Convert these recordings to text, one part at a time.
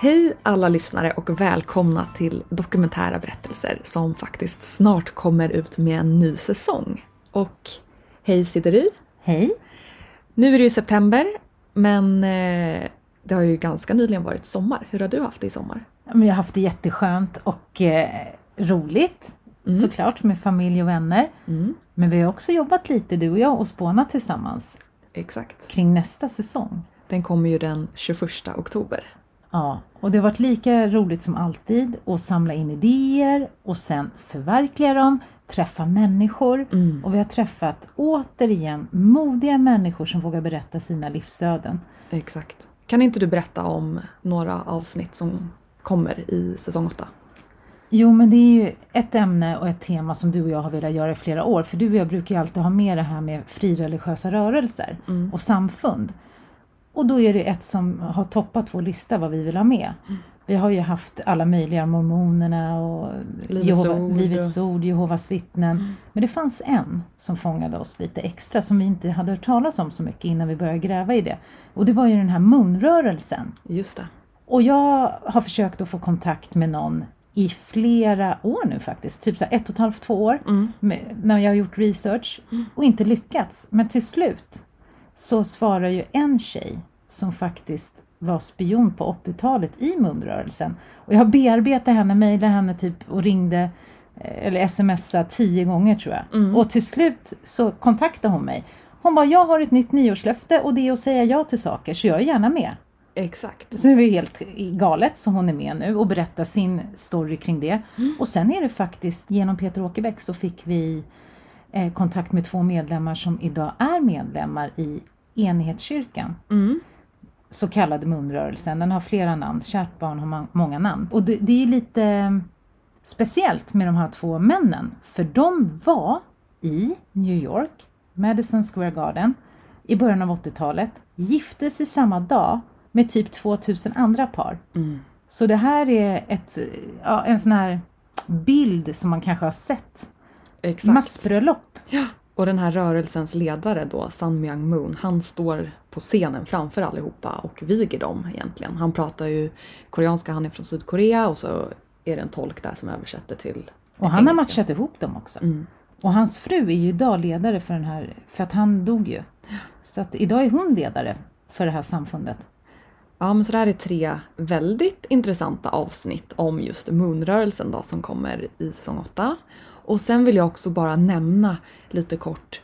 Hej alla lyssnare och välkomna till Dokumentära berättelser som faktiskt snart kommer ut med en ny säsong. Och hej Sideri! Hej! Nu är det ju september, men eh, det har ju ganska nyligen varit sommar. Hur har du haft det i sommar? Jag har haft det jätteskönt och eh, roligt Mm. såklart med familj och vänner. Mm, Men vi har också jobbat lite du och jag och spånat tillsammans exakt. kring nästa säsong. Den kommer ju den 21 oktober. Ja, och det har varit lika roligt som alltid att samla in idéer och sen förverkliga dem, träffa människor Mm. och vi har träffat återigen modiga människor som vågar berätta sina livsöden. Exakt. Kan inte du berätta om några avsnitt som kommer i säsong 8? Jo, men det är ju ett ämne och ett tema som du och jag har velat göra i flera år. För du och jag brukar ju alltid ha med det här med frireligiösa rörelser Mm. och samfund. Och då är det ett som har toppat vår lista vad vi vill ha med. Mm. Vi har ju haft alla möjliga, mormonerna och Livets Jehova, ord Livets ord, Jehovas vittnen. Mm. Men det fanns en som fångade oss lite extra som vi inte hade hört talas om så mycket innan vi började gräva i det. Och det var ju den här munrörelsen. Just det. Och jag har försökt att få kontakt med någon i flera år nu faktiskt, typ så ett och ett halvt, två år, Mm. med, när jag har gjort research och inte lyckats. Men till slut så svarar ju en tjej som faktiskt var spion på 80-talet i munrörelsen. Och jag bearbetade henne, mejlade henne typ och ringde eh, eller smsade tio gånger tror jag. Mm. Och till slut så kontaktade hon mig. Hon bara, jag har ett nytt nyårslöfte och det är att säga ja till saker så jag är gärna med. Exakt. Så det är helt galet som hon är med nu och berättar sin story kring det. Och sen är det faktiskt, genom Peter Åkerbäck så fick vi kontakt med två medlemmar som idag är medlemmar i Enhetskyrkan. Mm. Så kallade munrörelsen, den har flera namn, kärt barn har många namn. Och det, det är lite eh, speciellt med de här två männen, för de var i New York, Madison Square Garden, i början av 80-talet, gifte sig samma dag med typ 2000 andra par. Mm. Så det här är ett, ja, en sån här bild som man kanske har sett. Exakt. Massbröllop. Och den här rörelsens ledare då, Sun Myung Moon, han står på scenen framför allihopa och viger dem egentligen. Han pratar ju koreanska, han är från Sydkorea och så är det en tolk där som översätter till Och han har engelska. matchat ihop dem också. Mm. Och hans fru är ju idag ledare för den här, för att han dog ju. Så att idag är hon ledare för det här samfundet. Ja, men så det här är tre väldigt intressanta avsnitt om just munrörelsen då som kommer i säsong 8. Och sen vill jag också bara nämna lite kort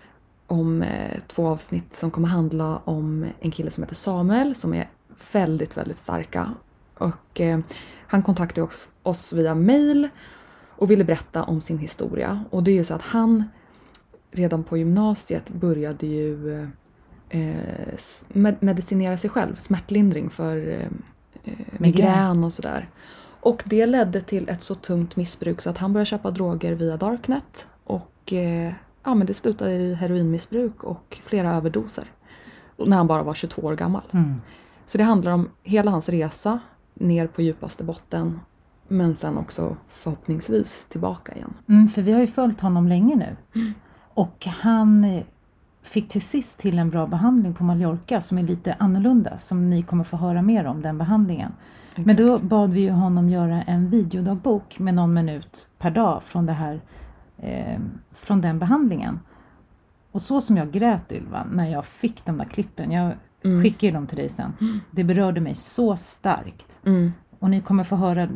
om eh, två avsnitt som kommer handla om en kille som heter Samuel som är väldigt, väldigt starka. Och eh, han kontaktade oss, oss via mail och ville berätta om sin historia. Och det är ju så att han redan på gymnasiet började ju eh, med- medicinera sig själv, smärtlindring för eh, eh, migrän och sådär. Och det ledde till ett så tungt missbruk så att han började köpa droger via Darknet och eh, ja, men det slutade i heroinmissbruk och flera överdoser. När han bara var 22 år gammal. Mm. Så det handlar om hela hans resa ner på djupaste botten men sen också förhoppningsvis tillbaka igen. Mm, för vi har ju följt honom länge nu. Och han eh, fick till sist till en bra behandling på Mallorca som är lite annorlunda, som ni kommer få höra mer om den behandlingen. Men då bad vi ju honom göra en videodagbok med någon minut per dag från, det här, eh, från den behandlingen. Och så som jag grät Ylva när jag fick de där klippen, jag Mm. skickar ju dem till dig sen. Det berörde mig så starkt. Mm. Och ni kommer få höra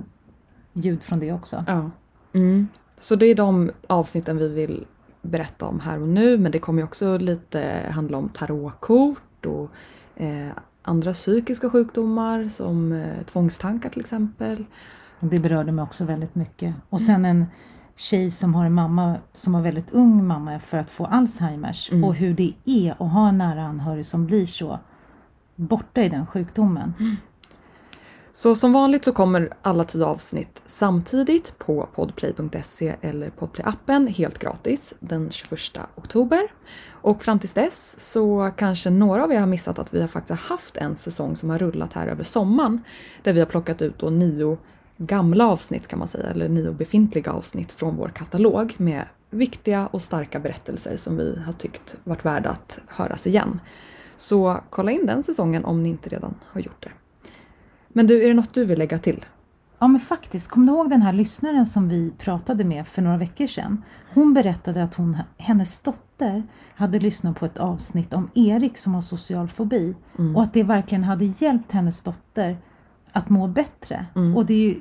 ljud från det också. Ja. Mm. Så det är de avsnitten vi vill berätta om här och nu men det kommer ju också lite handla om tarotkort och eh, andra psykiska sjukdomar som eh, tvångstankar till exempel. Det berörde mig också väldigt mycket. Och sen en tjej som har en mamma som var väldigt ung mamma för att få Alzheimers Mm. och hur det är att ha en nära anhörig som blir så borta i den sjukdomen. Så som vanligt så kommer alla tio avsnitt samtidigt på podplay.se eller podplayappen helt gratis den 21 oktober. Och fram tills dess så kanske några av er har missat att vi har faktiskt haft en säsong som har rullat här över sommaren där vi har plockat ut då nio gamla avsnitt kan man säga, eller nio befintliga avsnitt från vår katalog med viktiga och starka berättelser som vi har tyckt varit värda att höras igen. Så kolla in den säsongen om ni inte redan har gjort det. Men du, är det något du vill lägga till? Ja men faktiskt, kom du ihåg den här lyssnaren som vi pratade med för några veckor sedan? Hon berättade att hon, hennes dotter hade lyssnat på ett avsnitt om Erik som har social fobi mm. och att det verkligen hade hjälpt hennes dotter att må bättre. Mm. Och det är ju,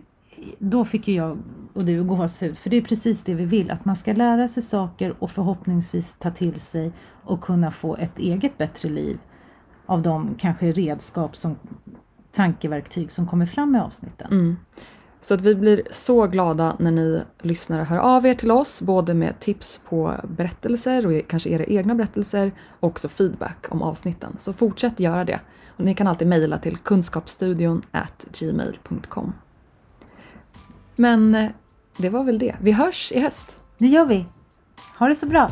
då fick ju jag och du gåshud, för det är precis det vi vill, att man ska lära sig saker och förhoppningsvis ta till sig och kunna få ett eget bättre liv av de kanske redskap som tankeverktyg som kommer fram i avsnitten. Mm. Så att vi blir så glada när ni lyssnare hör av er till oss, både med tips på berättelser och kanske era egna berättelser och också feedback om avsnitten. Så fortsätt göra det. Och ni kan alltid mejla till kunskapsstudion gmail.com. Men eh, det var väl det. Vi hörs i höst. Det gör vi. Ha det så bra.